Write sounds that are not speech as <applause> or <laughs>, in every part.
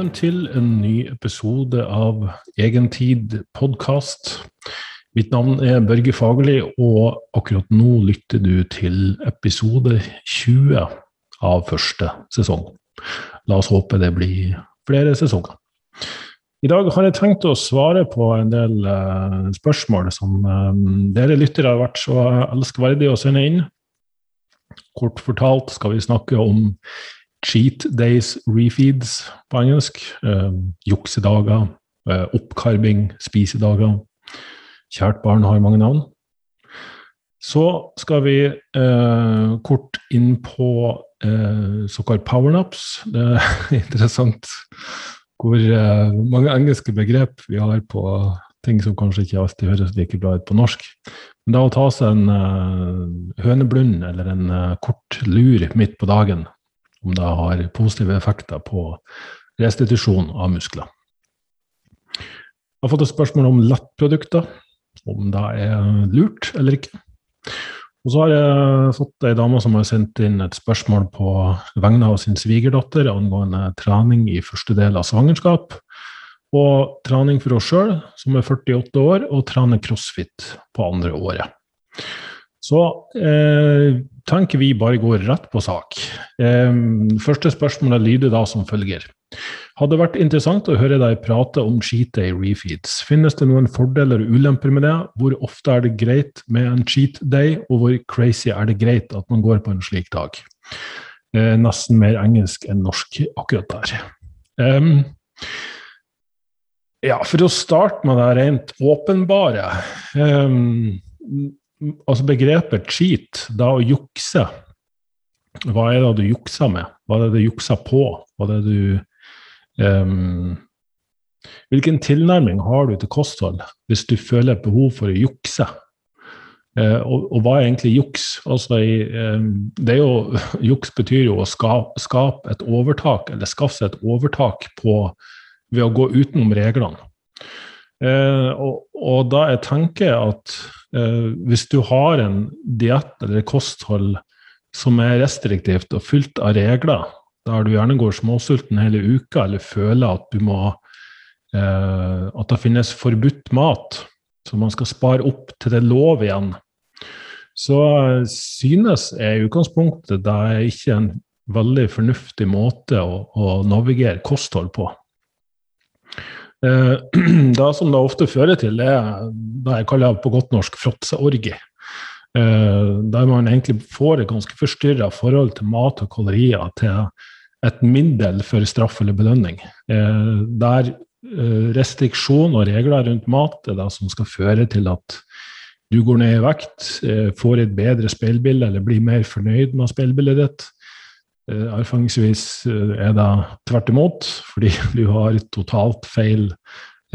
Velkommen til en ny episode av Egentid podkast. Mitt navn er Børge Fagerli, og akkurat nå lytter du til episode 20 av første sesong. La oss håpe det blir flere sesonger. I dag har jeg tenkt å svare på en del uh, spørsmål som um, dere lyttere har vært så elskverdige å sende inn. Kort fortalt skal vi snakke om cheat days refeeds på engelsk. Uh, juksedager, uh, oppkarving, spisedager. Kjært barn har mange navn. Så skal vi uh, kort inn på uh, såkalt powernaps. Det er <laughs> interessant hvor mange engelske begrep vi har på ting som kanskje ikke alltid høres like bra ut på norsk. Men det å ta seg en høneblund eller en kort lur midt på dagen om det har positive effekter på restitusjon av muskler. Jeg har fått et spørsmål om lettprodukter, om det er lurt eller ikke. Og så har jeg fått ei dame som har sendt inn et spørsmål på vegne av sin svigerdatter angående trening i første del av svangerskap, og trening for oss sjøl, som er 48 år, og trener crossfit på andre året. Så eh, tenker vi bare går rett på sak. Eh, første spørsmålet lyder da som følger. Hadde vært interessant å høre deg prate om cheat day refeeds. Finnes det noen fordeler og ulemper med det? Hvor ofte er det greit med en cheat day, og hvor crazy er det greit at man går på en slik dag? Eh, nesten mer engelsk enn norsk akkurat der. Um, ja, for å starte med det rent åpenbare. Um, altså begrepet cheat, da å jukse Hva er det du jukser med? Hva er det du jukser på? Hva er det du um, Hvilken tilnærming har du til kosthold hvis du føler behov for å jukse? Uh, og, og, hva er egentlig juks? Altså, um, det er jo, <laughs> juks betyr jo å skape, skape et overtak, eller skaffe seg et overtak på, ved å gå utenom reglene. Uh, og, og, da jeg tenker at Uh, hvis du har en diett eller kosthold som er restriktivt og fylt av regler, der du gjerne går småsulten hele uka eller føler at du må uh, At det finnes forbudt mat, så man skal spare opp til det er lov igjen, så synes jeg i utgangspunktet det er ikke en veldig fornuftig måte å, å navigere kosthold på. Eh, <clears throat> det som det ofte fører til, er det jeg kaller på godt norsk fråtseorgi. Eh, der man egentlig får et ganske forstyrra forhold til mat og kalorier til et middel for straff eller belønning. Eh, der restriksjon og regler rundt mat er det som skal føre til at du går ned i vekt, får et bedre speilbilde eller blir mer fornøyd med speilbildet ditt. Eh, erfaringsvis eh, er det tvert imot, fordi <laughs> du har totalt feil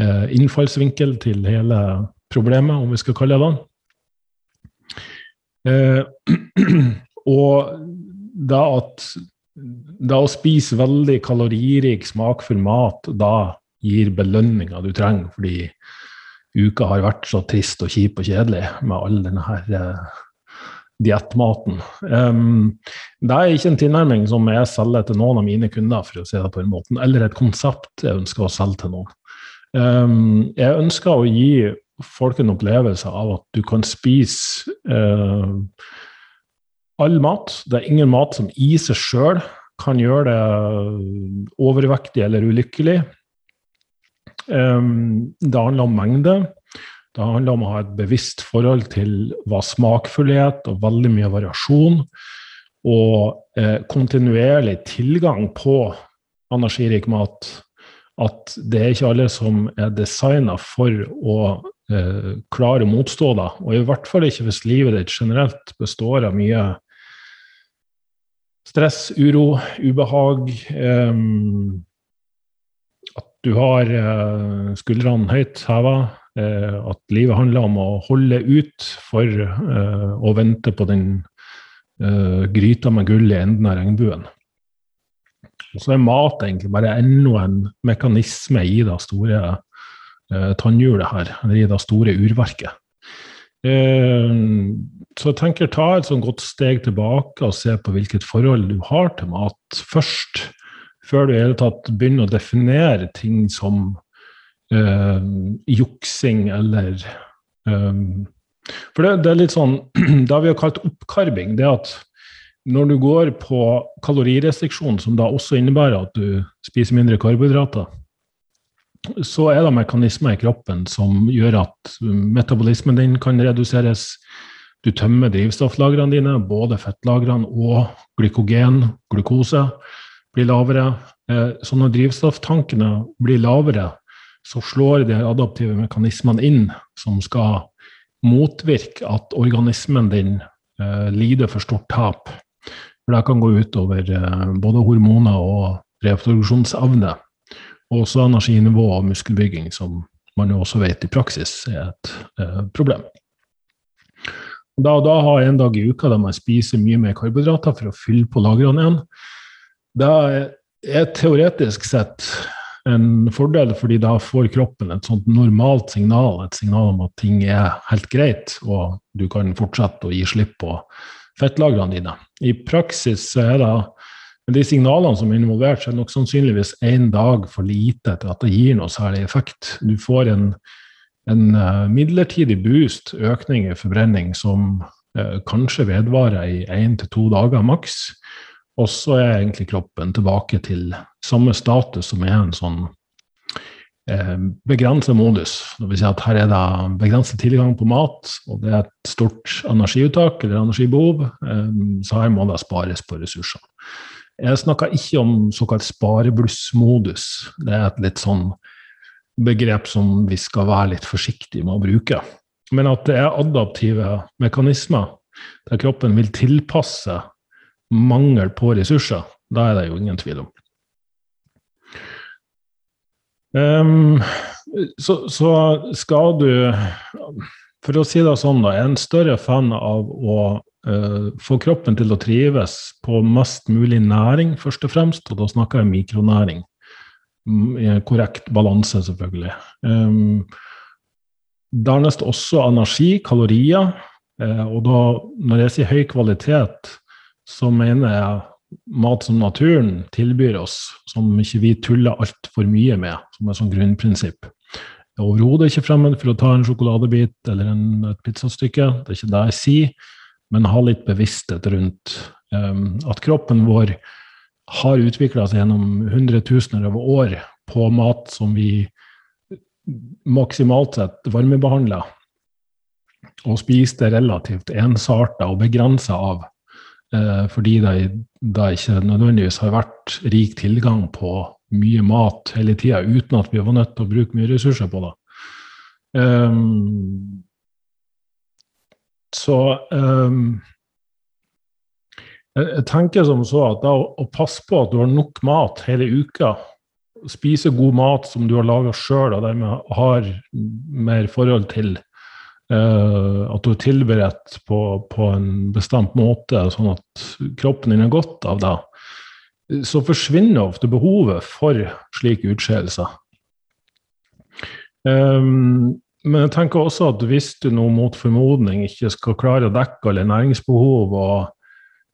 eh, innfallsvinkel til hele problemet, om vi skal kalle det det. <clears throat> Og da at det å spise veldig kaloririk, smakfull mat da gir belønninga du trenger, fordi uka har vært så trist og kjip og kjedelig med all denne her diettmaten. Um, det er ikke en tilnærming som jeg selger til noen av mine kunder, for å si det på den måten, eller et konsept jeg ønsker å selge til noen. Um, jeg ønsker å gi folk en opplevelse av at du kan spise uh, all mat. Det er ingen mat som i seg sjøl kan gjøre det overvektig eller ulykkelig. Um, det handler om mengde. Det handler om å ha et bevisst forhold til hva smakfullhet og veldig mye variasjon og eh, kontinuerlig tilgang på energirik mat. At det er ikke alle som er designa for å eh, klare å motstå det. Og i hvert fall ikke hvis livet ditt generelt består av mye stress, uro, ubehag. Eh, at du har eh, skuldrene høyt heva at livet handler om å holde ut for eh, å vente på den eh, gryta med gull i enden av regnbuen. Og så er mat egentlig bare enda en mekanisme i det store eh, tannhjulet her, eller i det store urverket. Eh, så jeg tenker ta et sånn godt steg tilbake og se på hvilket forhold du har til mat først, før du i hele tatt begynner å definere ting som uh, juksing eller um, For det, det, er litt sånn <clears throat> Det vi har kalt oppkarving, det at når du går på kalorirestriksjon, som da også innebærer at du spiser mindre karbohydrater, så er det mekanismer i kroppen som gjør at metabolismen din kan reduseres. Du tømmer drivstofflagrene dine, både fettlagrene og glykogen, glukose, blir lavere. Eh, så når drivstofftankene blir lavere, så slår de adaptive mekanismene inn som skal motvirke at organismen din eh, lider for stort tap. For det kan gå utover eh, både hormoner og reproduksjonsevne. Og også energinivå og muskelbygging, som man jo også vet i praksis er et eh, problem. Da og da ha en dag i uka der man spiser mye mer karbohydrater for å fylle på lagrene igjen. Det er teoretisk sett en fordel, fordi da får kroppen et sånt normalt signal, et signal om at ting er helt greit, og du kan fortsette å gi slipp på fettlagrene dine. I praksis er det de signalene som er involvert, så er nok sannsynligvis én dag for lite til at det gir noe særlig effekt. Du får en, en uh, midlertidig boost, økning i forbrenning, som eh, kanskje vedvarer i én til to dager maks. Og så er egentlig kroppen tilbake til samme status som er en sånn eh, begrenset modus. Det vil si at her er det begrenset tilgang på mat, og det er et stort energiuttak eller energibehov, eh, så her må det spares på ressurser. Jeg snakker ikke om såkalt spareblussmodus. Det er et litt sånn begrep som vi skal være litt forsiktige med å bruke. Men at det er adaptive mekanismer der kroppen vil tilpasse mangel på ressurser, da er det jo ingen tvil om. Um, så, så, skal du, for å si det sånn, da, er en større fan av å uh, få kroppen til å trives på mest mulig næring, først og fremst, og da snakker jeg mikronæring. Mm, I korrekt balanse, selvfølgelig. Um, dernest også energi, kalorier. Uh, og da, når jeg sier høy kvalitet, så mener jeg mat som naturen tilbyr oss, som ikke vi tuller altfor mye med, som er sånn grunnprinsipp. Jeg er overhodet ikke fremmed for å ta en sjokoladebit eller en, et pizzastykke, det er ikke det jeg sier, men ha litt bevissthet rundt um, at kroppen vår har utvikla seg gjennom hundretusener av år på mat som vi maksimalt sett varmebehandler, og spiste relativt ensarta og begrensa av fordi det, det ikke nødvendigvis har vært rik tilgang på mye mat hele tida uten at vi var nødt til å bruke mye ressurser på det. Um, så um, jeg, tenker som så at da å, passe på at du har nok mat hele uka, spise god mat som du har laga sjøl og dermed har mer forhold til, at du er tilberedt på, på, en bestemt måte, sånn at kroppen din er godt av det, så forsvinner ofte behovet for slike utskeielser. Um, men jeg tenker også at hvis du nå mot formodning ikke skal klare å dekke alle næringsbehov og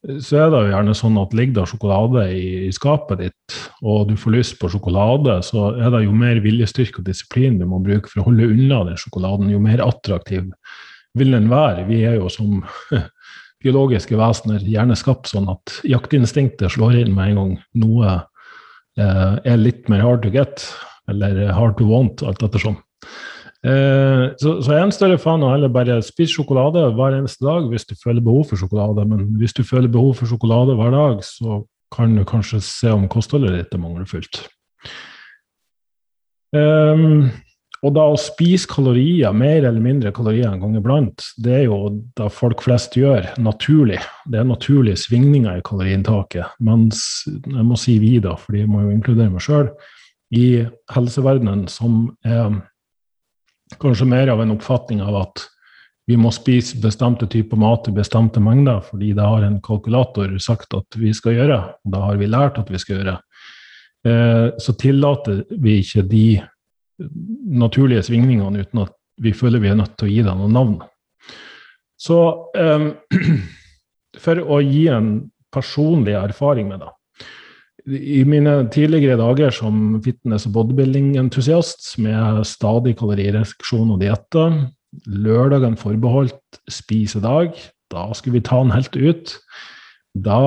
så er det jo gjerne sånn at ligger det sjokolade i, i, skapet ditt, og du får lyst på sjokolade, så er det jo mer viljestyrke og disiplin du må bruke for å holde unna den sjokoladen, jo mer attraktiv vil den være. Vi er jo som <laughs> biologiske vesener gjerne skapt sånn at jaktinstinktet slår inn med en gang noe eh, er litt mer hard to get, eller hard to want, alt ettersom. Eh, så, så, en større fan av heller bare spise sjokolade hver eneste dag hvis du føler behov for sjokolade. Men hvis du føler behov for sjokolade hver dag, så kan du kanskje se om kostholdet ditt er mangelfullt. Um, og da å spise kalorier, mer eller mindre kalorier en gang iblant, det er jo det folk flest gjør naturlig. Det er naturlige svingninger i kaloriinntaket. Mens jeg må si vi, da, fordi jeg må jo inkludere meg sjøl, i helseverdenen som er kanskje mer av en oppfatning av at vi må spise bestemte typer mat i bestemte mengder, fordi det har en kalkulator sagt at vi skal gjøre, og det har vi lært at vi skal gjøre. Eh, så tillater vi ikke de naturlige svingningene uten at vi føler vi er nødt til å gi dem noen navn. Så eh, <clears throat> for å gi en personlig erfaring med det I mine tidligere dager som fitness- og bodybuilding-entusiast med stadig kalorirestriksjon og dietter, lørdagen forbeholdt spisedag, da skulle vi ta den helt ut. Da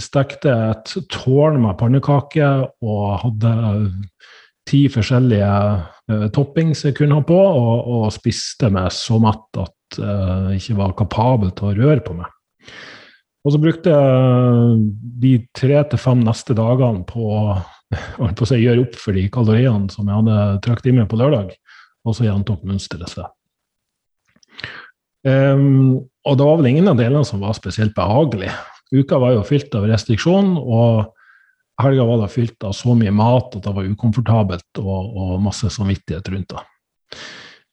stekte jeg et tårn med pannekaker og hadde ti forskjellige uh, toppings jeg kunne ha på, og, og spiste meg så matt at uh, jeg ikke var kapabel til å røre på meg. Og så brukte jeg de tre til fem neste dagene på, <laughs> på å gjøre opp for de kaloriene som jeg hadde trukket i meg på lørdag, og så gjentok mønsteret seg. Um, og det var vel ingen av delene som var spesielt behagelig. Uka var jo fylt av restriksjon, og helga var da fylt av så mye mat at det var ukomfortabelt og, og masse samvittighet rundt det.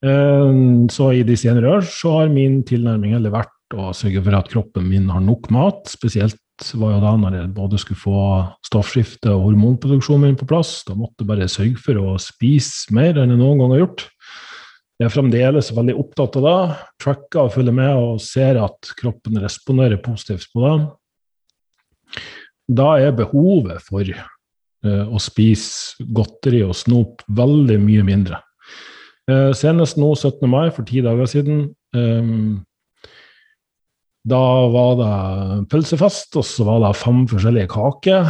Um, så i de senere år så har min tilnærming heller vært å sørge for at kroppen min har nok mat. Spesielt var jo da når jeg både skulle få stoffskifte og hormonproduksjonen min på plass. Da måtte jeg bare sørge for å spise mer enn jeg noen gang har gjort. Jeg er fremdeles veldig opptatt av det. Tracker og følger med og ser at kroppen responderer positivt på det. Da er behovet for uh, å spise godteri og snop veldig mye mindre. Uh, senest nå 17. mai, for ti dager siden, um, da var det pølsefest, og så var det fem forskjellige kaker.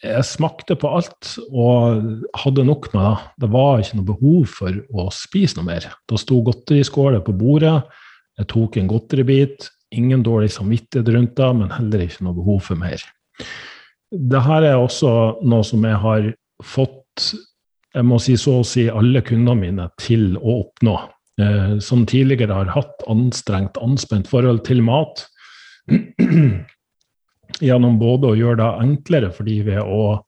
Jeg smakte på alt og hadde nok med det. Det var ikke noe behov for å spise noe mer. Da sto godteriskåler på bordet. Jeg tok en godteribit. Ingen dårlig samvittighet rundt det, men heller ikke noe behov for mer. Dette er også noe som jeg har fått jeg må si så å si alle kundene mine til å oppnå eh, som tidligere har hatt anstrengt, anspent forhold til mat, <clears throat> gjennom både å gjøre det enklere for de ved å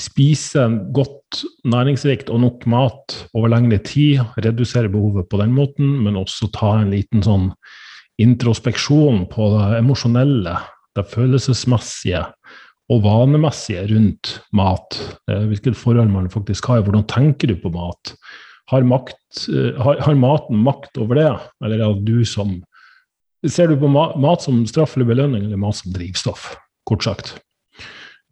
spise godt, næringsrikt og nok mat over lengre tid, redusere behovet på den måten, men også ta en liten sånn introspeksjon på det emosjonelle, det følelsesmessige og vanemessige rundt mat. Eh, hvilket forhold man faktisk har, hvordan tenker du på mat? Har, makt, eh, har, har, maten makt over det, eller er det du som Ser du på mat, mat som straff eller belønning, eller mat som drivstoff, kort sagt?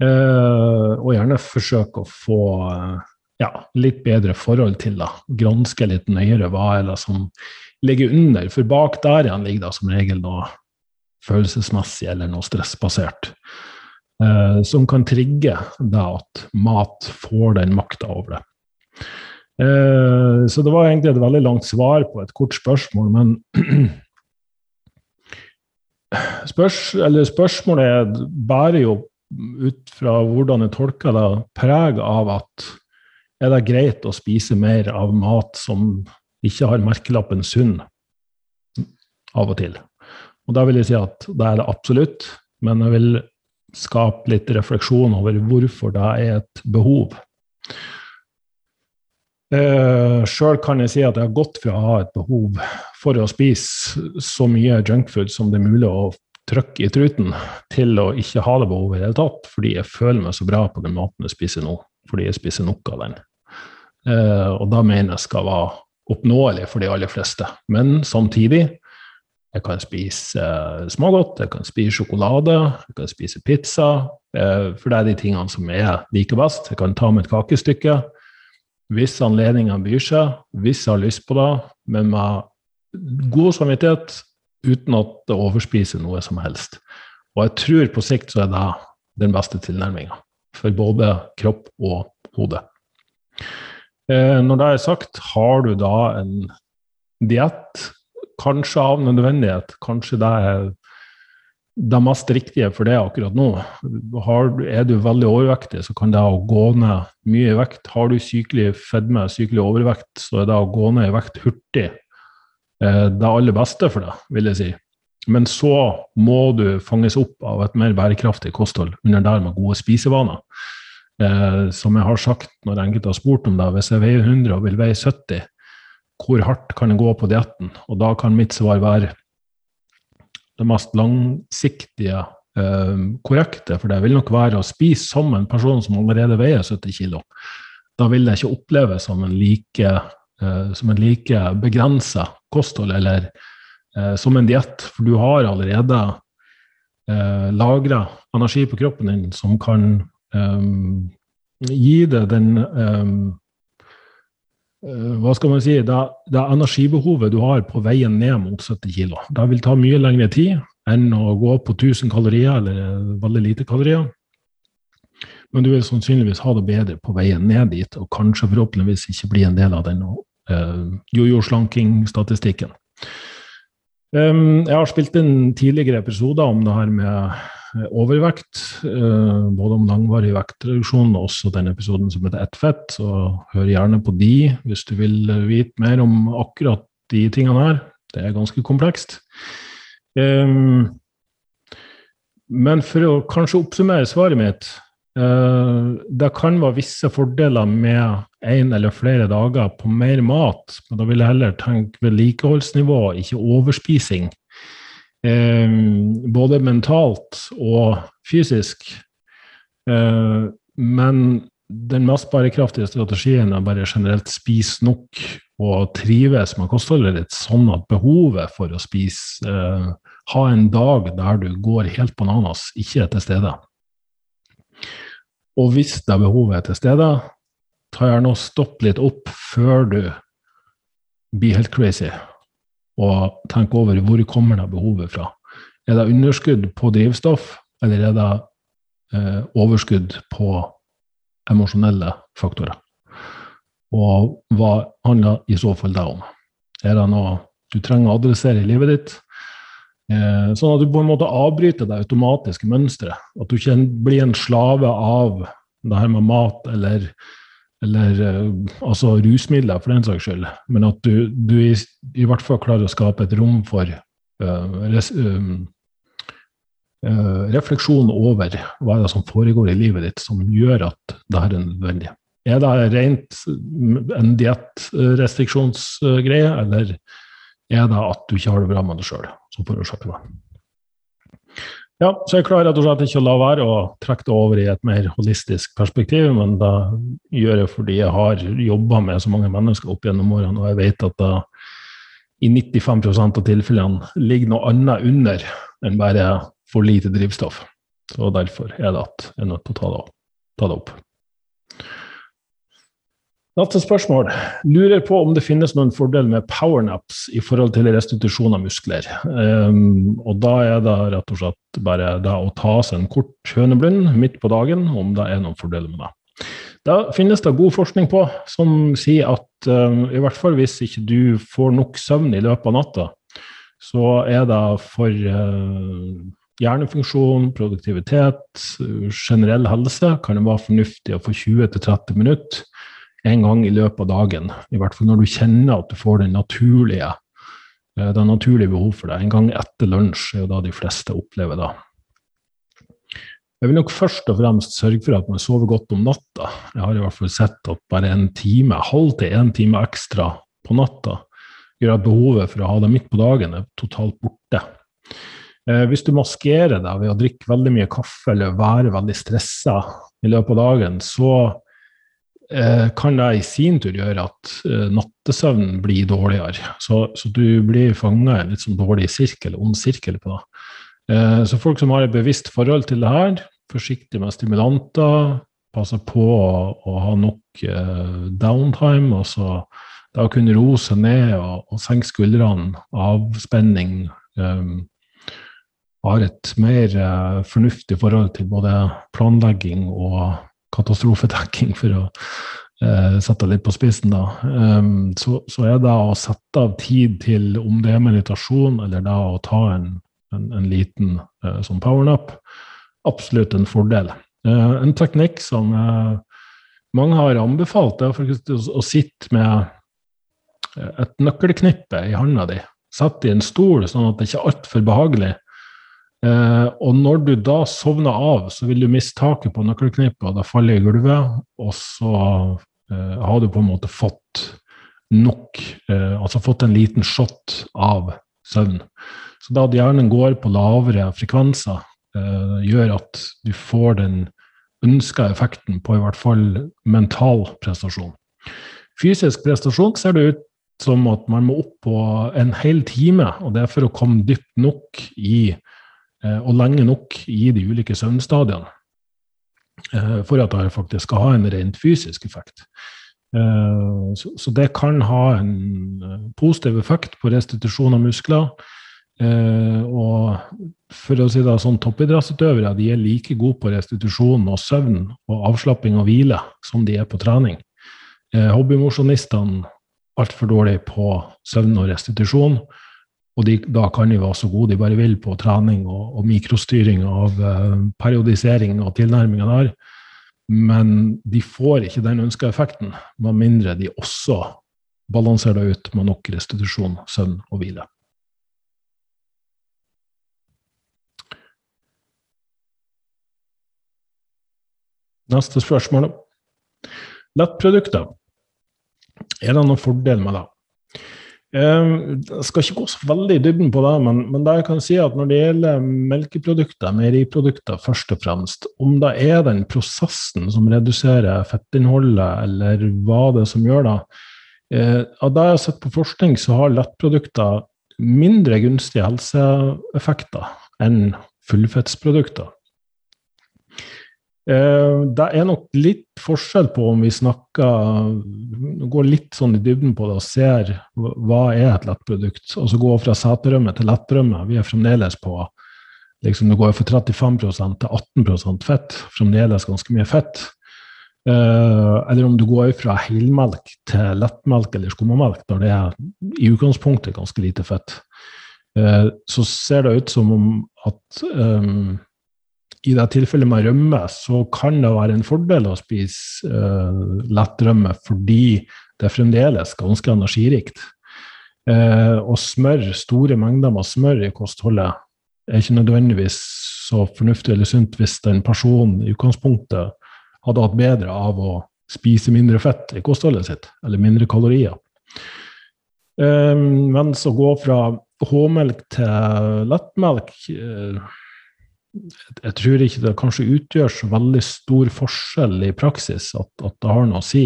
Eh, og gjerne forsøke å få eh, ja, litt bedre forhold til det. Granske litt nøyere hva er det som ligger under. For bak der igjen ligger det som regel noe følelsesmessig eller noe stressbasert. Eh, som kan trigge det at mat får den makta over det. Eh, så det var egentlig et veldig langt svar på et kort spørsmål, men <clears throat> spørs, spørsmålet bærer jo ut fra hvordan jeg tolker det, preg av at er det greit å spise mer av mat som ikke har merkelappen sunn, av og til. Og da vil jeg si at det er det absolutt, men jeg vil skape litt refleksjon over hvorfor det er et behov. Uh, Sjøl kan jeg si at jeg har gått fra å ha et behov for å spise så mye junkfood som det er mulig å trykke i truten, til å ikke ha det behovet i det hele tatt, fordi jeg føler meg så bra på den maten jeg spiser nå, fordi jeg spiser nok av den. Uh, og da mener jeg skal være oppnåelig for de aller fleste. Men samtidig, jeg kan spise uh, smågodt, jeg kan spise sjokolade, jeg kan spise pizza, uh, for det er de tingene som jeg liker best. Jeg kan ta med et kakestykke hvis anledninga byr seg, hvis jeg har lyst på det, men med god samvittighet, uten at det overspiser noe som helst. Og jeg tror på sikt så er det den beste tilnærminga for både kropp og hode. Eh, når det er sagt, har du da en diett, kanskje av nødvendighet, kanskje det er det mest riktige for det akkurat nå. Har, er du veldig overvektig, så kan det å gå ned mye i vekt. Har du sykelig fedme, sykelig overvekt, så er det å gå ned i vekt hurtig eh, det aller beste for deg, vil jeg si. Men så må du fanges opp av et mer bærekraftig kosthold under der med gode spisevaner. Eh, som jeg har sagt når enkelte har spurt om det, hvis jeg veier 100 og vil veie 70, hvor hardt kan jeg gå på dietten? Og da kan mitt svar være det mest langsiktige eh, korrekte, for det vil nok være å spise som en person som allerede veier 70 kg. Da vil det ikke oppleves som en like, eh, som like begrensa kosthold eller eh, som en diett, for du har allerede eh, lagra energi på kroppen din som kan um, gi deg den um, hva skal man si, det, det energibehovet du har på veien ned mot 70 kg. Det vil ta mye lengre tid enn å gå på 1000 kalorier eller veldig lite kalorier. Men du vil sannsynligvis ha det bedre på veien ned dit, og kanskje forhåpentligvis ikke bli en del av den uh, jojo-slanking-statistikken. Um, jeg har spilt inn tidligere episoder om det her med Eh, overvekt, eh, både om langvarig vektreduksjon og også den episoden som heter Ett fett. Så hør gjerne på de hvis du vil vite mer om akkurat de tingene her. Det er ganske komplekst. Men for å kanskje oppsummere svaret mitt Det kan være visse fordeler med én eller flere dager på mer mat, men da vil jeg heller tenke vedlikeholdsnivå, ikke overspising. Eh, både mentalt og fysisk. Eh, men den mest bærekraftige strategien er bare generelt spise nok og trives med kostholdet ditt, sånn at behovet for å spise eh, Ha en dag der du går helt bananas, ikke er til stede. Og hvis det behovet er til stede, ta gjerne og stopp litt opp før du blir helt crazy og tenke over hvor kommer det behovet fra. Er det underskudd på drivstoff, eller er det eh, overskudd på emosjonelle faktorer? Og hva handler i så fall det om? Er det noe du trenger å adressere i livet ditt? Eh, sånn at du på en måte avbryter det automatiske mønsteret. At du ikke blir en slave av det her med mat eller eller eh, altså rusmidler, for den saks skyld, men at du, du i, i, hvert fall klarer å skape et rom for uh, res, um, uh, refleksjon over hva er det som foregår i livet ditt som gjør at det her er nødvendig. Er det rent en diettrestriksjonsgreie, eller er det at du ikke har det bra med deg sjøl som forårsaker det? Ja, så jeg klarer rett og slett ikke å la være å trekke det over i et mer holistisk perspektiv, men det gjør jeg fordi jeg har jobba med så mange mennesker opp gjennom årene, og jeg vet at det i 95% av tilfellene ligger noe annet under enn bare for lite drivstoff. Så derfor er det at jeg er nødt til å ta det, ta det opp. Neste spørsmål. Lurer på om det finnes noen fordel med powernaps i forhold til restitusjon av muskler. Um, og da er det rett og slett bare det å ta seg en kort høneblund midt på dagen, om det er noen fordeler med det. Da finnes det god forskning på som sier at um, i hvert fall hvis ikke du får nok søvn i løpet av natta, så er det for uh, hjernefunksjon, produktivitet, generell helse kan det være fornuftig å få 20-30 minutter en gang i løpet av dagen. I hvert fall når du kjenner at du får den naturlige, eh, det naturlige behov for det. En gang etter lunsj er jo da de fleste opplever det. Jeg vil nok først og fremst sørge for at man sover godt om natta. Jeg har i hvert fall sett at bare en time, halv til en time ekstra på natta gjør at behovet for å ha det midt på dagen er totalt borte. Eh, hvis du maskerer deg ved å drikke veldig mye kaffe eller være veldig stressa i løpet av dagen, så kan det i sin tur gjøre at eh, nattesøvnen blir dårligere. Så, så du blir fanga i en litt sånn dårlig sirkel, ond sirkel på det. Eh, så folk som har et bevisst forhold til det her, forsiktig med stimulanter, passer på å, å ha nok downtime, og så da kunne roe seg ned og, og senke skuldrene, avspenning, um, har et mer uh, fornuftig forhold til både planlegging og katastrofetekking, for å eh, sette det litt på spissen, da, um, så, så, er det å sette av tid til om det er meditasjon eller da å ta en, en, en liten eh, sånn powernap, absolutt en fordel. Eh, en teknikk som eh, mange har anbefalt, er faktisk å, å sitte med et nøkkelknippe i hånda di. Sett i en stol, sånn at det ikke er altfor behagelig. Eh, og når du da sovner av, så vil du miste taket på nøkkelknippet, og da faller i gulvet, og så eh, har du på en måte fått nok eh, Altså fått en liten shot av søvn. Så da at hjernen går på lavere frekvenser, eh, gjør at du får den ønska effekten på i hvert fall mental prestasjon. Fysisk prestasjon ser det ut som at man må opp på en hel time, og det er for å komme dypt nok i og lenge nok i de ulike søvnstadiene. for at det faktisk skal ha en rent fysisk effekt. Så det kan ha en positiv effekt på restitusjon av muskler. Og for å si det sånn, toppidrettsutøvere de er like gode på restitusjon og søvn og avslapping og hvile som de er på trening. Hobbymosjonistene altfor dårlig på søvn og restitusjon. Og de, da kan de være så gode de bare vil på trening og, og mikrostyring av eh, periodisering og tilnærminga der. Men de får ikke den ønska effekten, med mindre de også balanserer det ut med nok restitusjon, søvn og hvile. Neste spørsmål. Lettprodukter. Er det noen fordel med det? Ehm, jeg skal ikke gå så veldig i dybden på det, men, men det jeg kan si at når det gjelder melkeprodukter, meieriprodukter først og fremst, om det er den prosessen som reduserer fettinnholdet, eller hva det er som gjør det eh, Av det jeg har sett på forskning, så har lettprodukter mindre gunstige helseeffekter enn fullfettsprodukter. Eh, det er nok litt forskjell på om vi snakker Går litt sånn i dybden på det og ser hva er et lettprodukt. Og så gå fra seterømme til lettrømme. Vi er fremdeles på liksom Det går fra 35% til 18% fett. Fremdeles ganske mye fett. Eh, eller om du går fra helmelk til lettmelk eller skummemelk, der det er i utgangspunktet ganske lite fett. Eh, så ser det ut som om at i det tilfellet med rømme, så kan det være en fordel å spise uh, lett rømme fordi det er fremdeles ganske energirikt. Uh, og smør, store mengder med smør i kostholdet er ikke nødvendigvis så fornuftig eller sunt hvis den personen i utgangspunktet hadde hatt bedre av å spise mindre fett i kostholdet sitt, eller mindre kalorier. Uh, mens å gå fra H-melk til lettmelk uh, jeg tror ikke det kanskje utgjør så veldig stor forskjell i praksis at, at det har noe å si.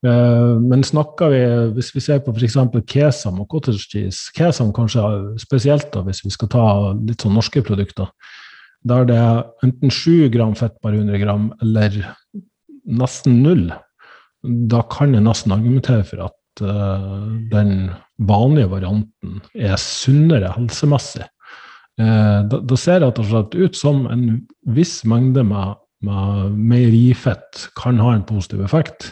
Uh, men snakker vi, hvis vi ser på f.eks. kesam og cottage cheese Kesam kanskje spesielt, da, hvis vi skal ta litt sånn norske produkter. Der det er enten 7 gram fett per 100 gram eller nesten null. Da kan jeg nesten argumentere for at uh, den vanlige varianten er sunnere helsemessig Eh, da, da, ser det rett og slett ut som en viss mengde med, med meierifett kan ha en positiv effekt.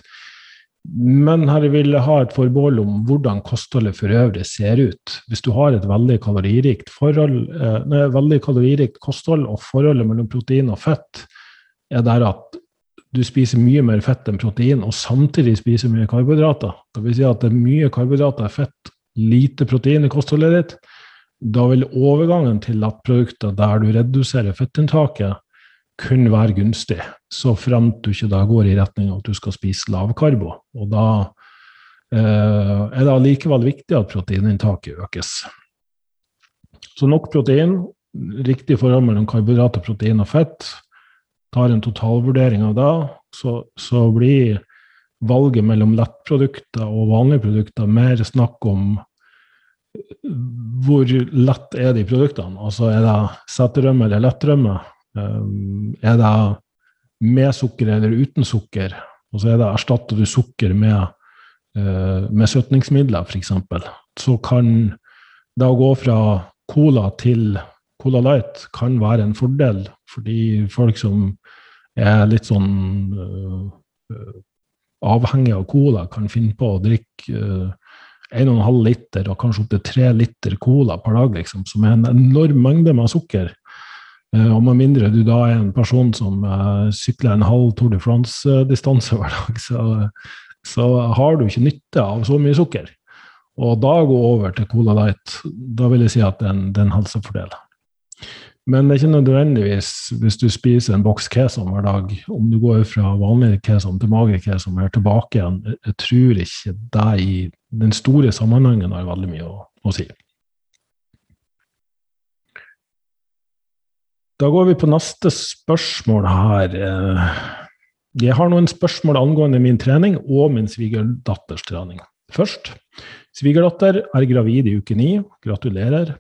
Men her vil jeg ha et forbehold om hvordan kostholdet for øvrig ser ut. Hvis du har et veldig kaloririkt, forhold, eh, nei, veldig kaloririkt kosthold, og forholdet mellom protein og fett er der at du spiser mye mer fett enn protein, og samtidig spiser mye karbohydrater. Det vil si at det er mye karbohydrater, fett, lite protein i kostholdet ditt da vil overgangen til lettprodukter der du reduserer fettinntaket, kun være gunstig, så fremt du ikke da går i retning av at du skal spise lavkarbo. Og da eh, er det allikevel viktig at proteininntaket økes. Så nok protein, riktig forhold mellom karbohydrater, protein og fett. Tar en totalvurdering av det, så, så blir valget mellom lettprodukter og vanlige produkter mer snakk om hvor lett er de produktene? Altså er det seterømme eller lettrømme? Um, er det med sukker eller uten sukker? Og så er det erstatter du sukker med, uh, med søtningsmidler, f.eks. Så kan det å gå fra cola til Cola Light kan være en fordel, fordi folk som er litt sånn uh, avhengig av cola, kan finne på å drikke 1,5 liter og kanskje opptil 3 liter cola per dag, liksom, som er en enorm mengde med sukker. Uh, og med mindre du da er en person som uh, sykler en halv Tour de France-distanse hver dag, så, så, har du ikke nytte av så mye sukker. Og da gå over til Cola Light, da vil jeg si at det er en, er helsefordel. Men det er ikke nødvendigvis hvis du spiser en boks kesam hver dag, om du går fra vanlig kesam til mager og eller tilbake igjen. Jeg tror ikke det i den store sammenhengen har veldig mye å, å si. Da går vi på neste spørsmål her. Jeg har noen spørsmål angående min trening og min svigerdatters trening. Først. Svigerdatter er gravid i uke ni. Gratulerer.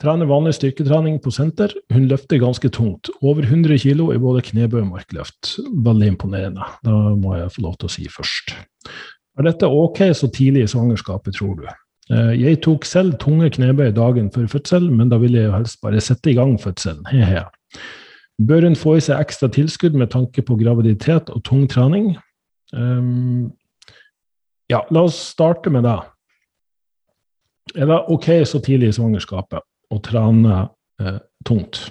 Trener vanlig styrketrening på senter. Hun løfter ganske tungt. Over 100 kg i både knebøy og markløft. Veldig imponerende. Da må jeg få lov til å si først. Er dette ok så tidlig i svangerskapet, tror du? Eh, jeg tok selv tunge knebøy dagen før fødsel, men da ville jeg jo helst bare sette i gang fødselen. He-he. Bør hun få i seg ekstra tilskudd med tanke på graviditet og tung trening? Um, ja, la oss starte med det. Er det ok så tidlig i svangerskapet? å trene eh, tungt?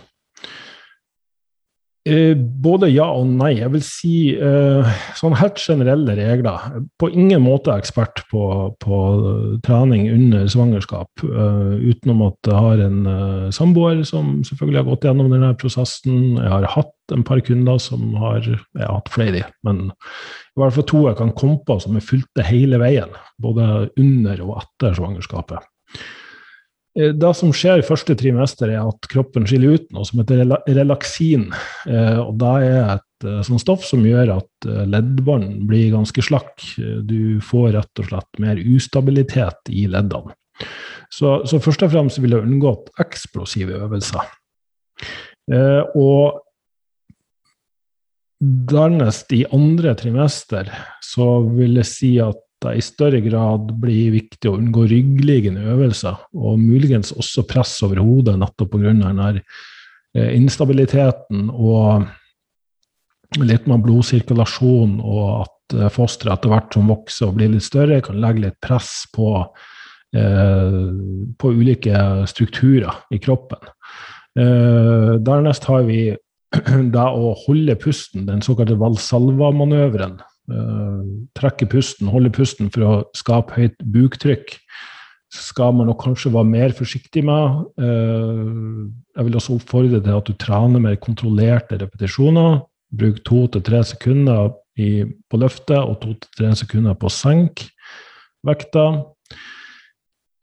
Eh, både ja og nei. Jeg vil si eh, sånn helt generelle regler. På ingen måte ekspert på, på trening under svangerskap, uh, utenom at jeg har en uh, samboer som selvfølgelig har gått gjennom denne prosessen. Jeg har hatt en par kunder som har Jeg har hatt flere, men i hvert fall to jeg kan komme på som er fulgte hele veien. Både under og etter svangerskapet. Eh, det som skjer i første trimester, er at kroppen skiller ut noe som heter relaksin. Eh, og Det er et eh, sånt stoff som gjør at leddbånd blir ganske slakk. Du får rett og slett mer ustabilitet i leddene. Så, så først og fremst vil jeg unngå eksplosive øvelser. Og dernest, i andre trimester, så vil jeg si at i større grad blir viktig å unngå ryggliggende øvelser, og muligens også press over hodet, nettopp pga. denne eh, instabiliteten og litt med blodsirkulasjon, og at eh, fosteret etter hvert som vokser og blir litt større, kan legge litt press på, eh, på ulike strukturer i kroppen. Eh, dernest har vi <clears throat> det å holde pusten, den såkalte valsalva-manøveren, trekke pusten, holde pusten for å skape høyt buktrykk, skal man nok kanskje være mer forsiktig med. Uh, jeg vil også oppfordre til at du trener mer kontrollerte repetisjoner. Bruk to til tre sekunder på løftet og to til tre sekunder på å senke vekta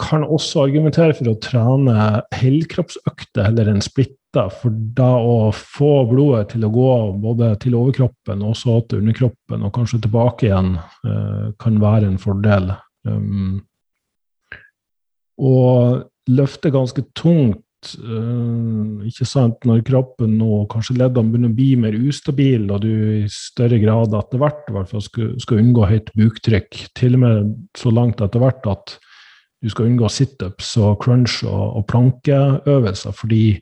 kan også argumentere for å trene helkroppsøkter heller enn splitter. For da å få blodet til å gå både til overkroppen og så til underkroppen, og kanskje tilbake igjen, eh, kan være en fordel. Um, og løfte ganske tungt, uh, ikke sant, når kroppen og kanskje leddene begynner å bli mer ustabile, og du i større grad etter hvert hvert fall skal, skal unngå høyt buktrykk, til og med så langt etter hvert at du skal unngå situps og crunch og, og plankeøvelser, fordi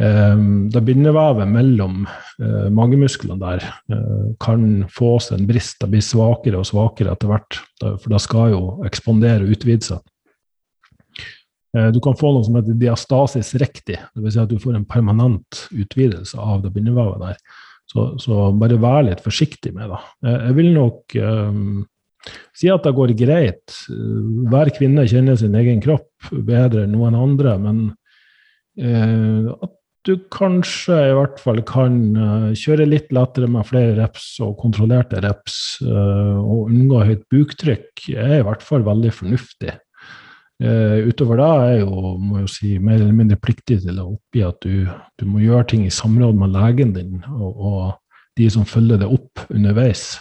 eh, det bindevevet mellom eh, magemusklene der eh, kan få seg en brist. Det blir svakere og svakere etter hvert, for det skal jo ekspandere og utvide seg. Eh, du kan få noe som heter diastasis riktig, dvs. Si at du får en permanent utvidelse av det bindevevet der. Så, så, bare vær litt forsiktig med det. Jeg vil nok um, Si at det går greit. Hver kvinne kjenner sin egen kropp bedre enn noen andre, men uh, at du kanskje i hvert fall kan uh, kjøre litt lettere med flere reps og kontrollerte reps, uh, og unngå høyt buktrykk, er i hvert fall veldig fornuftig. Uh, utover det er jo, må jeg si, mer eller mindre pliktig til å oppgi at du, du må gjøre ting i samråd med legen din og, og de som følger det opp underveis.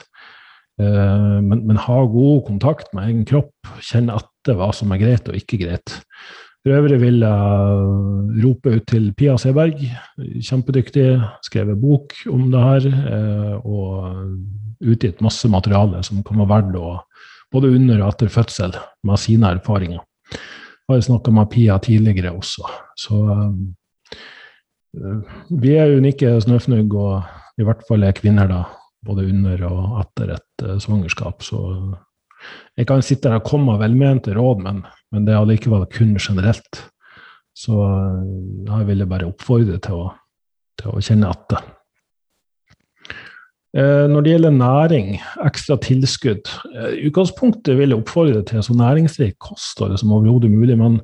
Eh, men, men, ha god kontakt med egen kropp. Kjenne etter hva som er greit og ikke greit. For øvrig vil jeg rope ut til Pia Seberg, kjempedyktig, skrevet bok om det her. Eh, og utgitt masse materiale som kan være verdt å både under og etter fødsel med sine erfaringer. Jeg har snakka med Pia tidligere også, så uh, vi er unike snøfnugg, og i hvert fall er kvinner da både under og etter et svangerskap. Så jeg kan sitte der og komme med velmente råd, men, men det er allikevel kun generelt. Så uh, jeg ville bare oppfordre til å, til å kjenne etter. Uh, når det gjelder næring, ekstra tilskudd I utgangspunktet vil jeg oppfordre til så næringsrik kosthold som overhodet mulig. men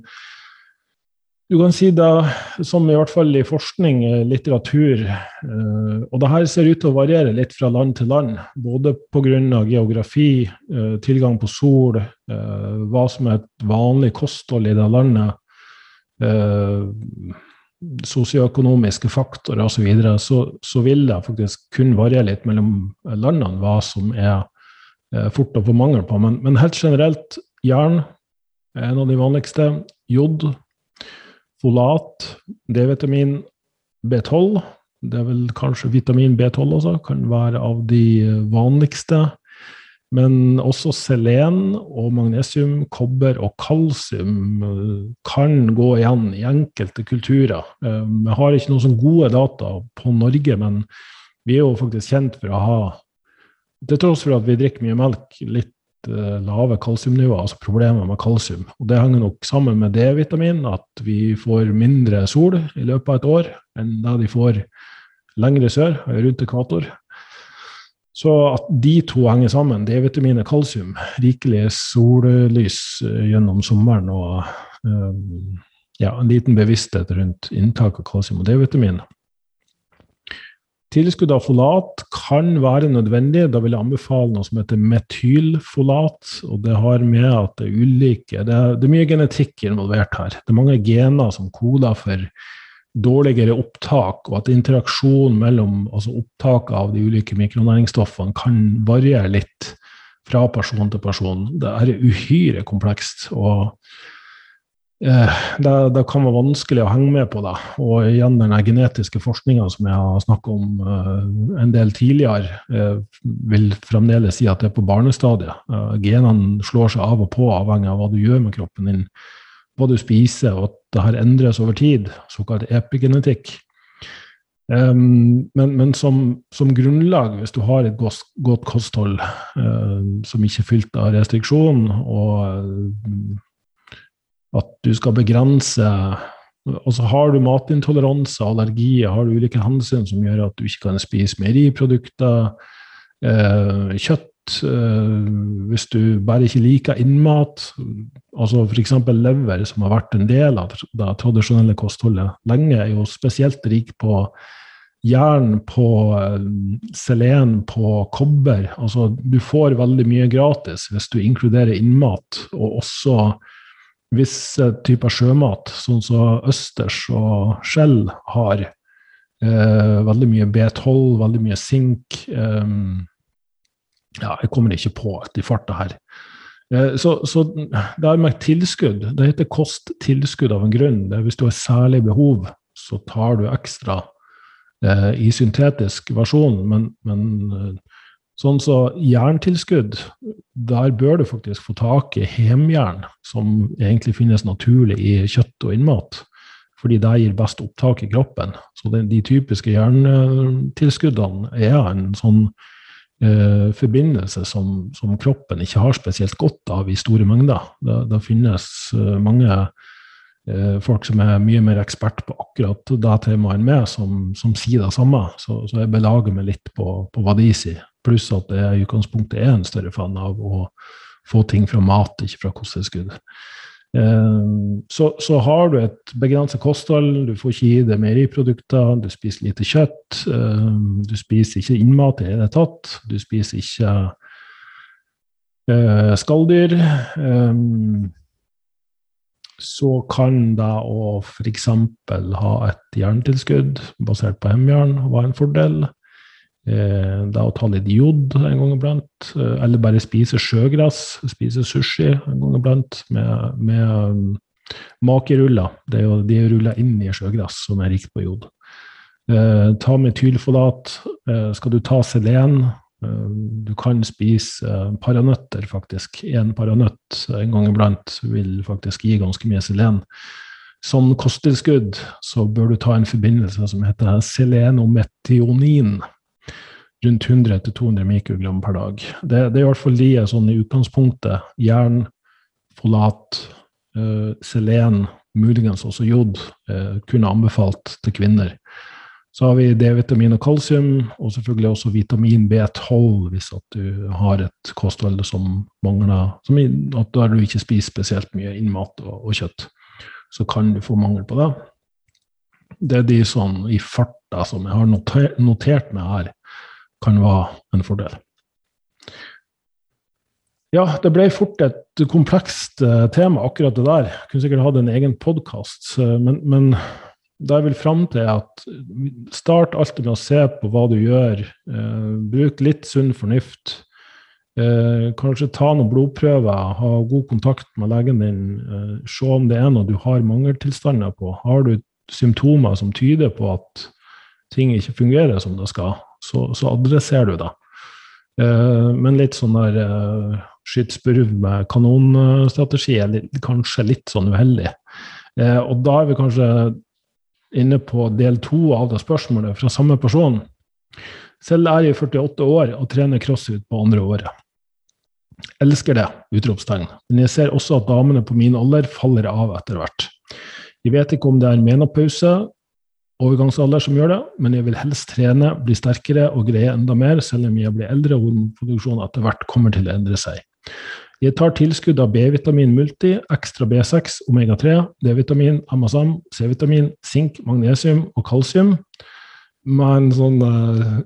du kan si det som i hvert fall i forskning, eh, litteratur, eh, og det her ser ut til å variere litt fra land til land. Både pga. geografi, eh, tilgang på sol, hva som er et vanlig kosthold i det landet, sosioøkonomiske faktorer osv., så, videre, så så vil det faktisk kun variere litt mellom landene hva som er fort å få mangel på. Men, men helt generelt, jern er en av de vanligste. Jod folat, D-vitamin, B12. Det er vel kanskje vitamin B12 også, kan være av de vanligste. Men også selen og magnesium, kobber og kalsium eh, kan gå igjen i enkelte kulturer. Eh, vi har ikke noen sånn gode data på Norge, men vi er jo faktisk kjent for å ha Til tross for at vi drikker mye melk, litt lave kalsiumnivå, altså problemer med kalsium. Og det henger nok sammen med D-vitamin, at vi får mindre sol i løpet av et år enn det de får lengre sør, rundt ekvator. Så at de to henger sammen, D-vitamin og kalsium, rikelig sollys eh, gjennom sommeren og ja, en liten bevissthet rundt inntak av kalsium og D-vitamin. Tilskudd av folat kan være nødvendig. Da vil jeg anbefale noe som heter metylfolat. og Det har med at det er ulike Det er, det er mye genetikk involvert her. Det er mange gener som koder for dårligere opptak, og at interaksjonen mellom altså opptaket av de ulike mikronæringsstoffene kan variere litt fra person til person. Det er uhyre komplekst. og det, det, kan være vanskelig å henge med på det. Og igjen den genetiske forskninga som jeg har snakka om eh, en del tidligere, eh, vil fremdeles si at det er på barnestadiet. Eh, genene slår seg av og på avhengig av hva du gjør med kroppen din hva du spiser, og at det her endres over tid, såkalt epigenetikk. Um, men, men som, som, grunnlag, hvis du har et godt, godt kosthold uh, som ikke er fylt av restriksjon, og uh, at du skal begrense Og så har du matintoleranse, allergier, har du ulike hensyn som gjør at du ikke kan spise meieriprodukter, eh, kjøtt eh, hvis du bare ikke liker innmat, altså f.eks. lever, som har vært en del av det tradisjonelle kostholdet lenge, er jo spesielt rik på jern, på uh, selen, på kobber. Altså, du får veldig mye gratis hvis du inkluderer innmat, og også visse typer sjømat, sånn som østers og skjell har. eh, veldig mye B12, veldig mye sink. Eh, ja, jeg kommer ikke på i farta her. Eh, så, så det er med tilskudd. Det heter kosttilskudd av en grunn. Det er hvis du har særlig behov, så tar du ekstra eh, i syntetisk versjon. Men, men eh, sånn så jerntilskudd, der bør du faktisk få tak i hemjern, som egentlig finnes naturlig i kjøtt og innmat. Fordi det gir best opptak i kroppen. Så de, de typiske jerntilskuddene er en sånn eh, forbindelse som, som, kroppen ikke har spesielt godt av i store mengder. Det, det finnes eh, mange eh, folk som er mye mer ekspert på akkurat det temaet enn meg, som, som, sier det samme. Så, så, jeg belager meg litt på, på hva de sier. Pluss at jeg i utgangspunktet er en større fan av å få ting fra mat, ikke fra kosttilskudd. Eh, så, så, har du et begrenset kosthold, du får ikke i deg meieriprodukter, du spiser lite kjøtt, eh, du spiser ikke innmat i det hele tatt, du spiser ikke uh, skalldyr. Så kan det å f.eks. ha et jerntilskudd basert på hemjern være en fordel. Eh, det å ta litt jod en gang iblant, eh, eller bare spise sjøgress, spise sushi en gang iblant med, med um, makeruller. Det er jo de ruller inn i sjøgress som er rikt på jod. Eh, ta metylfolat. Eh, skal du ta selen, eh, du kan spise eh, paranøtter, faktisk. Én paranøtt en gang iblant vil faktisk gi ganske mye selen. Som kosttilskudd så bør du ta en forbindelse som heter selenometionin rundt 100-200 mikrogram per dag. Det, det, er i hvert fall de sånn i utgangspunktet. Jern, folat, uh, selen, muligens også jod, uh, kunne anbefalt til kvinner. Så har vi D-vitamin og kalsium, og selvfølgelig også vitamin B12 hvis du har et kosthold som mangler som i, at Der du ikke spiser spesielt mye innmat og, og, kjøtt, så kan du få mangel på det. Det er de sånn i farta som jeg har notert, notert meg her kan være en fordel. Ja, det ble fort et komplekst uh, tema, akkurat det der. Jeg kunne sikkert hatt en egen podkast, uh, men, men det jeg vil fram til, er at start alltid med å se på hva du gjør. Eh, bruk litt sunn fornuft. Eh, kanskje ta noen blodprøver, ha god kontakt med legen din. Eh, se om det er noe du har mangeltilstander på. Har du symptomer som tyder på at ting ikke fungerer som det skal, så, så adresserer du det. Eh, men litt sånn der eh, skyt med kanonstrategi er litt, kanskje litt sånn uheldig. Eh, og da er vi kanskje inne på del to av det spørsmålet fra samme person. Selv er jeg 48 år og trener crossfit på andre året. Elsker det! utropstegn. Men jeg ser også at damene på min alder faller av etter hvert. Jeg vet ikke om det er menopause, overgangsalder som gjør det, men jeg vil helst trene, bli sterkere og greie enda mer, selv om jeg blir eldre og hormonproduksjonen etter hvert kommer til å endre seg. Jeg tar tilskudd av B-vitamin multi, ekstra B6, omega-3, D-vitamin, MSM, C-vitamin, sink, magnesium og kalsium. Med en sånn uh,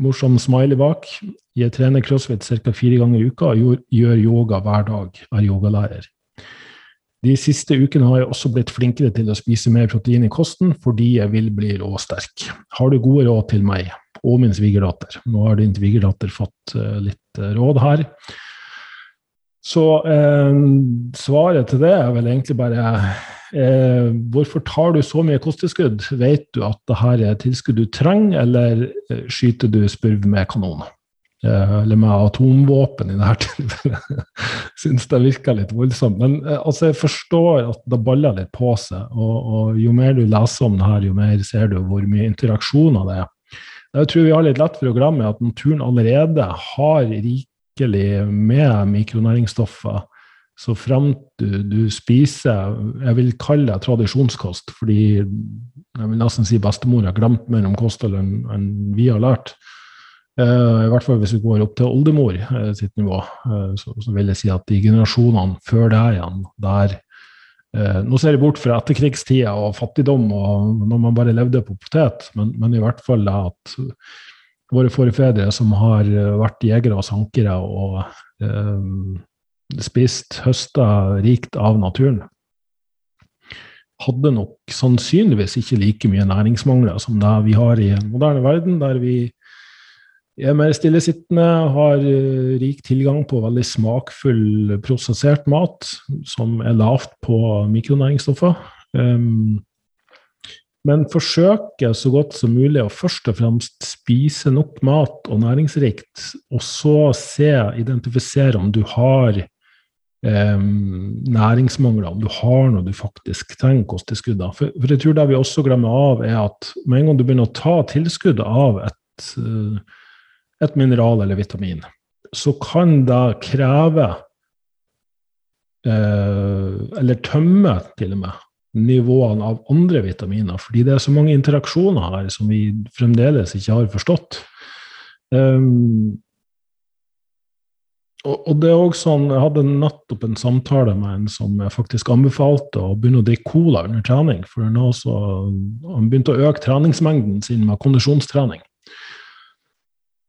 morsom smiley bak. Jeg trener crossfit ca. fire ganger i uka og gjør yoga hver dag. Er yogalærer. De siste ukene har jeg også blitt flinkere til å spise mer protein i kosten fordi jeg vil bli råsterk. Har du gode råd til meg og min svigerdatter? Nå har din svigerdatter fått uh, litt uh, råd her. Så eh, svaret til det er vel egentlig bare eh, Hvorfor tar du så mye kosttilskudd? Vet du at det her er tilskudd du trenger, eller eh, skyter du spurv med kanon? Eh, eller med atomvåpen i dette <laughs> tilfellet. Syns det virker litt voldsomt. Men eh, altså, jeg forstår at det baller litt på seg. Og, og, jo mer du leser om det her, jo mer ser du hvor mye interaksjoner det er. Jeg tror vi har litt lett for å glemme at naturen allerede har rikelig med mikronæringsstoffer så fremt du, du, spiser Jeg vil kalle det tradisjonskost, fordi jeg vil nesten si bestemor har glemt mer om kosthold enn vi har lært. Uh, I hvert fall hvis vi går opp til oldemor uh, sitt nivå, uh, så, så, vil jeg si at de generasjonene før det igjen, der Nå ser jeg bort fra etterkrigstida og fattigdom og når man bare levde på potet, men, men i hvert fall at våre forfedre som har eh, vært jegere og sankere og eh, spist, høsta rikt av naturen, hadde nok sannsynligvis ikke like mye næringsmangler som det vi har i en moderne verden, der vi er mer stillesittende, har eh, rik tilgang på veldig smakfull prosessert mat som er lavt på mikronæringsstoffer. Um, men forsøker så godt som mulig å først og fremst spise nok mat og næringsrikt, og så se, identifisere om du har eh, næringsmangler, om du har noe du faktisk trenger kosttilskudd av. For, for, jeg tror det vi også glemmer av, er at med en gang du begynner å ta tilskudd av et, eh, et mineral eller vitamin, så kan det kreve eh, Eller tømme, til og med nivåene av andre vitaminer, fordi det er så mange interaksjoner her som vi fremdeles ikke har forstått. Um, og, det er også sånn, Jeg hadde nettopp en samtale med en som faktisk anbefalte å begynne å drikke cola under trening. for Han begynte å øke treningsmengden sin med kondisjonstrening.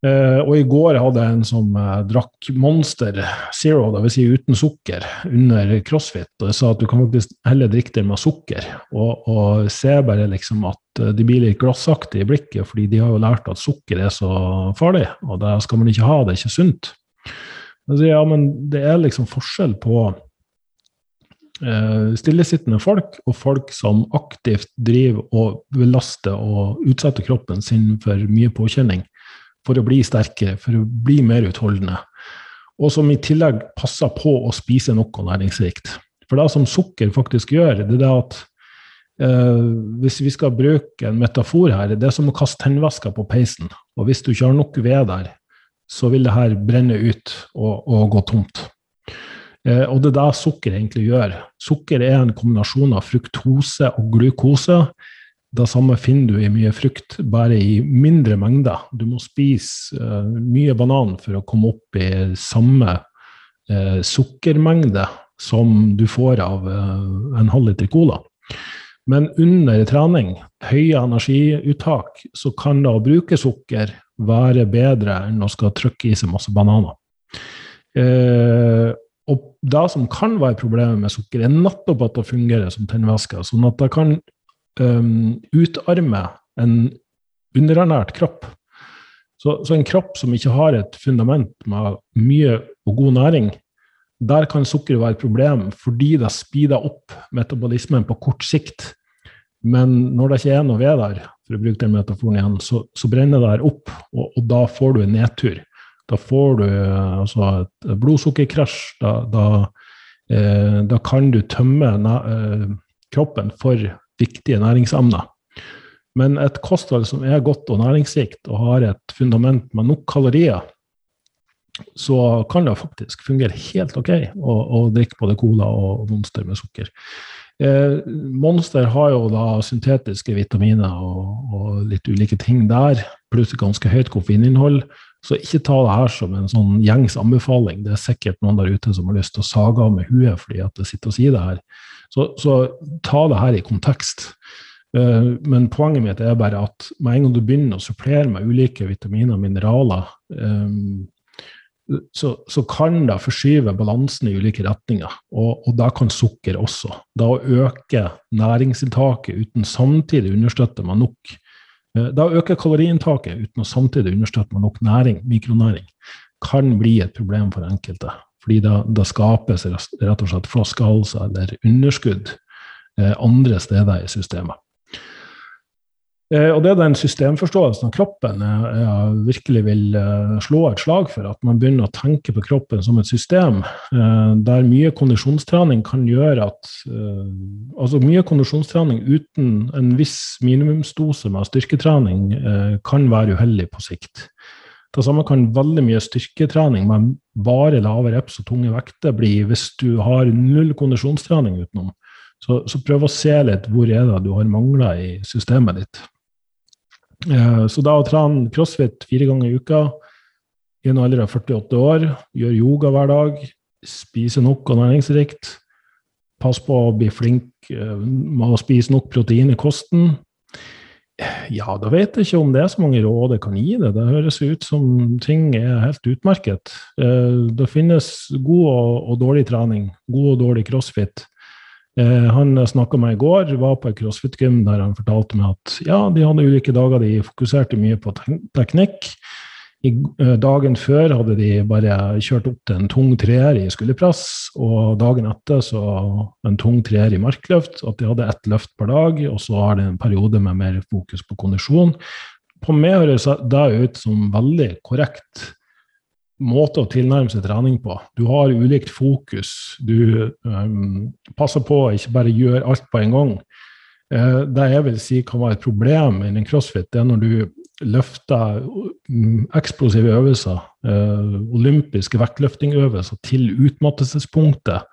Uh, og i går hadde jeg en som uh, drakk Monster Zero, dvs. Si uten sukker, under crossfit. Og jeg sa at du kan faktisk heller drikke det med sukker. Og, og se bare liksom at uh, de blir litt glassaktige i blikket, fordi de har jo lært at sukker er så farlig, og det skal man ikke ha, det er ikke sunt. Jeg sier ja, men det er liksom forskjell på stillesittende folk og folk som aktivt driver og belaster og utsetter kroppen sin for mye påkjenning for å bli sterkere, for å bli mer utholdende. Og som i tillegg passer på å spise noe næringsrikt. For det som sukker faktisk gjør, det er det at eh, hvis vi skal bruke en metafor her, det er som å kaste tennvæske på peisen. Og hvis du ikke har nok ved der, så vil det her brenne ut og, og gå tomt. Eh, og det er det sukker egentlig gjør. Sukker er en kombinasjon av fruktose og glukose det samme finner du i mye frukt, bare i mindre mengder. Du må spise uh, mye banan for å komme opp i samme uh, sukkermengde som du får av uh, en halv liter cola. Men under trening, høye energiuttak, så kan det å bruke sukker være bedre enn å skal trykke i seg masse bananer. og det som kan være problemet med sukker, er nettopp at det fungerer som tennvæske. Sånn at det kan um, utarme en underernært kropp. Så, så, en kropp som ikke har et fundament med mye og god næring, der kan sukker være et problem fordi det speeder opp metabolismen på kort sikt. Men når det ikke er noe ved der, for å bruke den metaforen igjen, så, så brenner det opp, og, og, da får du en nedtur. Da får du eh, altså, et blodsukkerkrasj. Da, da, eh, da, kan du tømme eh, kroppen for viktige næringsemner. Men et kosthold som er godt og næringsrikt og har et fundament med nok kalorier, så kan det faktisk fungere helt ok å, å drikke både cola og Monster med sukker. Eh, Monster har jo da syntetiske vitaminer og, og, litt ulike ting der, pluss ganske høyt koffeininnhold. Så ikke ta det her som en sånn gjengs anbefaling. Det er sikkert noen der ute som har lyst til å sage av med huet fordi at det sitter og sier det her. Så, så ta det her i kontekst. Eh, men poenget mitt er bare at med en gang du begynner å supplere med ulike vitaminer og mineraler, eh, så, så, kan det forskyve balansen i ulike retninger. Og, og da kan sukker også. Da å øke næringsinntaket uten samtidig understøtte med nok eh, Da å øke kaloriinntaket uten å samtidig understøtte med nok næring, mikronæring, kan bli et problem for enkelte. Fordi da, da skapes rett og slett flaskehalser eller underskudd andre steder i systemet. Eh, og det er den systemforståelsen av kroppen jeg, virkelig vil eh, slå et slag for. At man begynner å tenke på kroppen som et system, eh, der mye kondisjonstrening kan gjøre at Altså mye kondisjonstrening uten en viss minimumsdose med styrketrening kan være uheldig på sikt. Det samme kan veldig mye styrketrening med bare lave reps og tunge vekter bli hvis du har null kondisjonstrening utenom. Så, så prøv å se litt hvor er det du har mangler i systemet ditt. Eh, så da å trene crossfit fire ganger i uka i en alder av 48 år, gjøre yoga hver dag, spise nok og næringsrikt, passe på å bli flink eh, med å spise nok protein i kosten ja, da vet jeg ikke om det er så mange råd jeg kan gi det. Det høres ut som ting er helt utmerket. Eh, det finnes god og dårlig trening, god og dårlig crossfit. Han han snakka med i går, var på et crossfit-gym der han fortalte meg at ja, de hadde ulike dager de fokuserte mye på teknikk. I, eh, dagen før hadde de bare kjørt opp til en tung treer i skulderpress, og dagen etter så en tung treer i markløft. At de hadde ett løft per dag, og så har det en periode med mer fokus på kondisjon. På meg høres det ut som veldig korrekt måte å tilnærme seg trening på. Du har ulikt fokus. Du um, passer på å ikke bare gjøre alt på en gang. Uh, det jeg vil si kan være et problem innen crossfit, det er når du løfter eksplosive øvelser, uh, olympiske vektløftingøvelser, til utmattelsespunktet,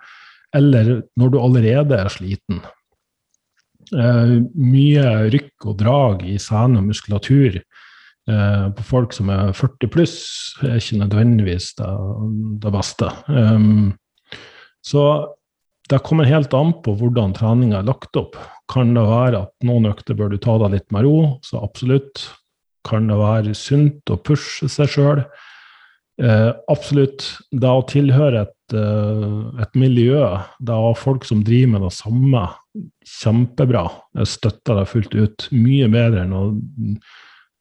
eller når du allerede er sliten. Uh, mye rykk og drag i sene og muskulatur Eh, på folk som er 40 pluss, er ikke nødvendigvis det, det beste. Så det kommer helt an på hvordan treninga er lagt opp. Kan det være at noen økter bør du ta deg litt med ro? Så absolutt. Kan det være sunt å pushe seg sjøl? Eh, absolutt. Det å tilhøre et, eh, et miljø, det å ha folk som driver med det samme, kjempebra. Jeg støtter det fullt ut. Mye bedre enn å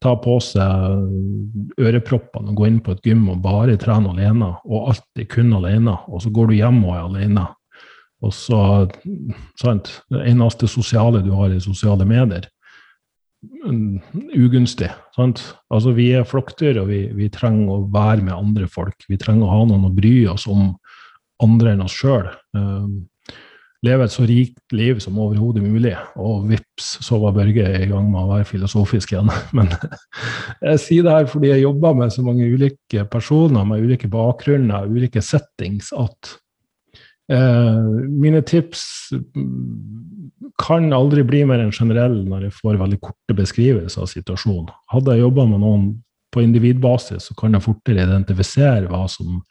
ta på seg øreproppene og gå inn på et gym og bare trene alene, og alltid kun alene, og så går du hjem og er alene. Og så sant, Det eneste sosiale du har, i sosiale medier. Mm, ugunstig. sant? Altså, Vi er flokkdyr, og vi, vi, trenger å være med andre folk. Vi trenger å ha noen å bry oss om andre enn oss sjøl. Um, leve et så rikt liv som overhodet mulig. Og vips, så var Børge i gang med å være filosofisk igjen. <laughs> Men jeg sier det her fordi jeg jobber med så mange ulike personer med ulike bakgrunner, ulike settings, at mine tips kan aldri bli mer enn generelle når jeg får veldig korte beskrivelser av situasjonen. Hadde jeg jobba med noen på individbasis, så kan jeg fortere identifisere hva som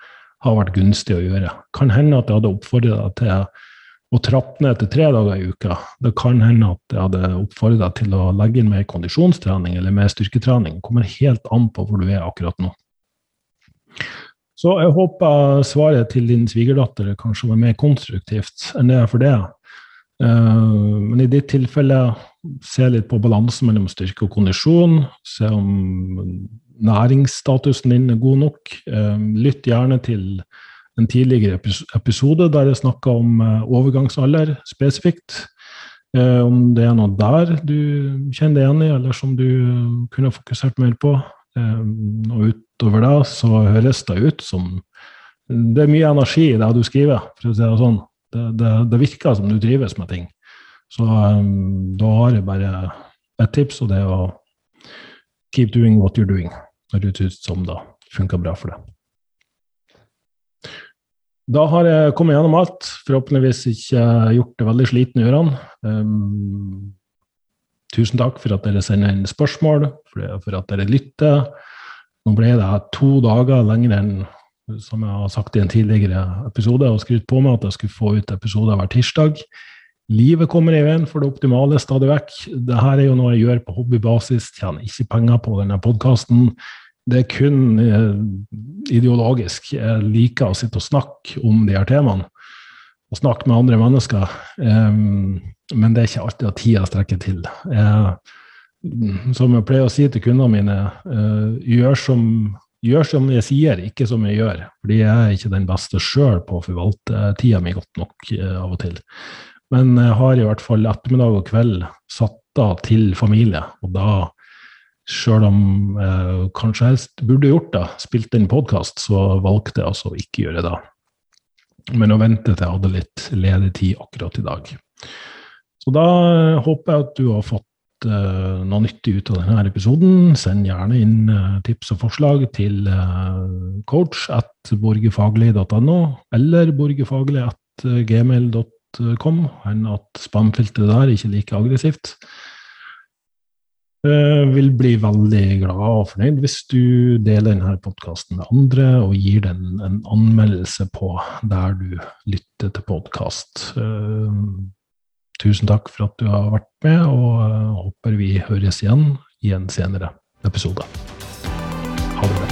har vært gunstig å gjøre. Kan hende at jeg hadde oppfordra deg til å trappe ned til tre dager i uka. Det kan hende at jeg hadde oppfordret deg til å legge inn mer kondisjonstrening eller mer styrketrening. Det kommer helt an på hvor du er akkurat nå. Så jeg håper svaret til din svigerdatter kanskje var mer konstruktivt enn det er for det. Eh, men i ditt tilfelle, se litt på balansen mellom styrke og kondisjon. Se om næringsstatusen din er god nok. Lytt gjerne til en tidligere episode der jeg snakka om overgangsalder spesifikt. Om det er noe der du kjenner deg igjen i, eller som du kunne fokusert mer på. Og utover det så høres det ut som det er mye energi i det du skriver, for å si det sånn. Det, det, det virker som du trives med ting. Så um, da har jeg bare et tips, og det er å keep doing what you're doing. Når det ut som det funker bra for deg. Da har jeg kommet gjennom alt. Forhåpentligvis ikke gjort det veldig sliten i ørene. Um, tusen takk for at dere sender inn spørsmål, for, at dere lytter. Nå ble det to dager lenger enn som jeg har sagt i en tidligere episode, og skrytt på meg at jeg skulle få ut episoder hver tirsdag. Livet kommer i veien for det optimale stadig vekk. Dette er jo noe jeg gjør på hobbybasis, tjener ikke penger på denne podkasten. Det er kun eh, ideologisk. Jeg liker å sitte og snakke om de her temaene. Og snakke med andre mennesker. Um, men det er ikke alltid at tida strekker til. Jeg, som jeg pleier å si til kundene mine, uh, gjør som gjør som jeg sier, ikke som jeg gjør. Fordi jeg er ikke den beste sjøl på å forvalte tida mi godt nok uh, av og til. Men jeg har i hvert fall ettermiddag og kveld satt av til familie. Og da, sjøl om jeg kanskje helst burde gjort det, spilt inn podkast, så valgte jeg altså å ikke gjøre det. Men å vente til jeg hadde litt ledig tid akkurat i dag. Så da håper jeg at du har fått uh, noe nyttig ut av denne episoden, send gjerne inn uh, tips og forslag til coach at borgefaglig.no, eller borgefaglig at gmail.com, enn at spamfilteret der ikke like aggressivt. Jeg vil bli veldig glad og fornøyd hvis du deler denne podkasten med andre og gir den en anmeldelse på der du lytter til podkast. Tusen takk for at du har vært med, og håper vi høres igjen i en senere episode. Ha det bra.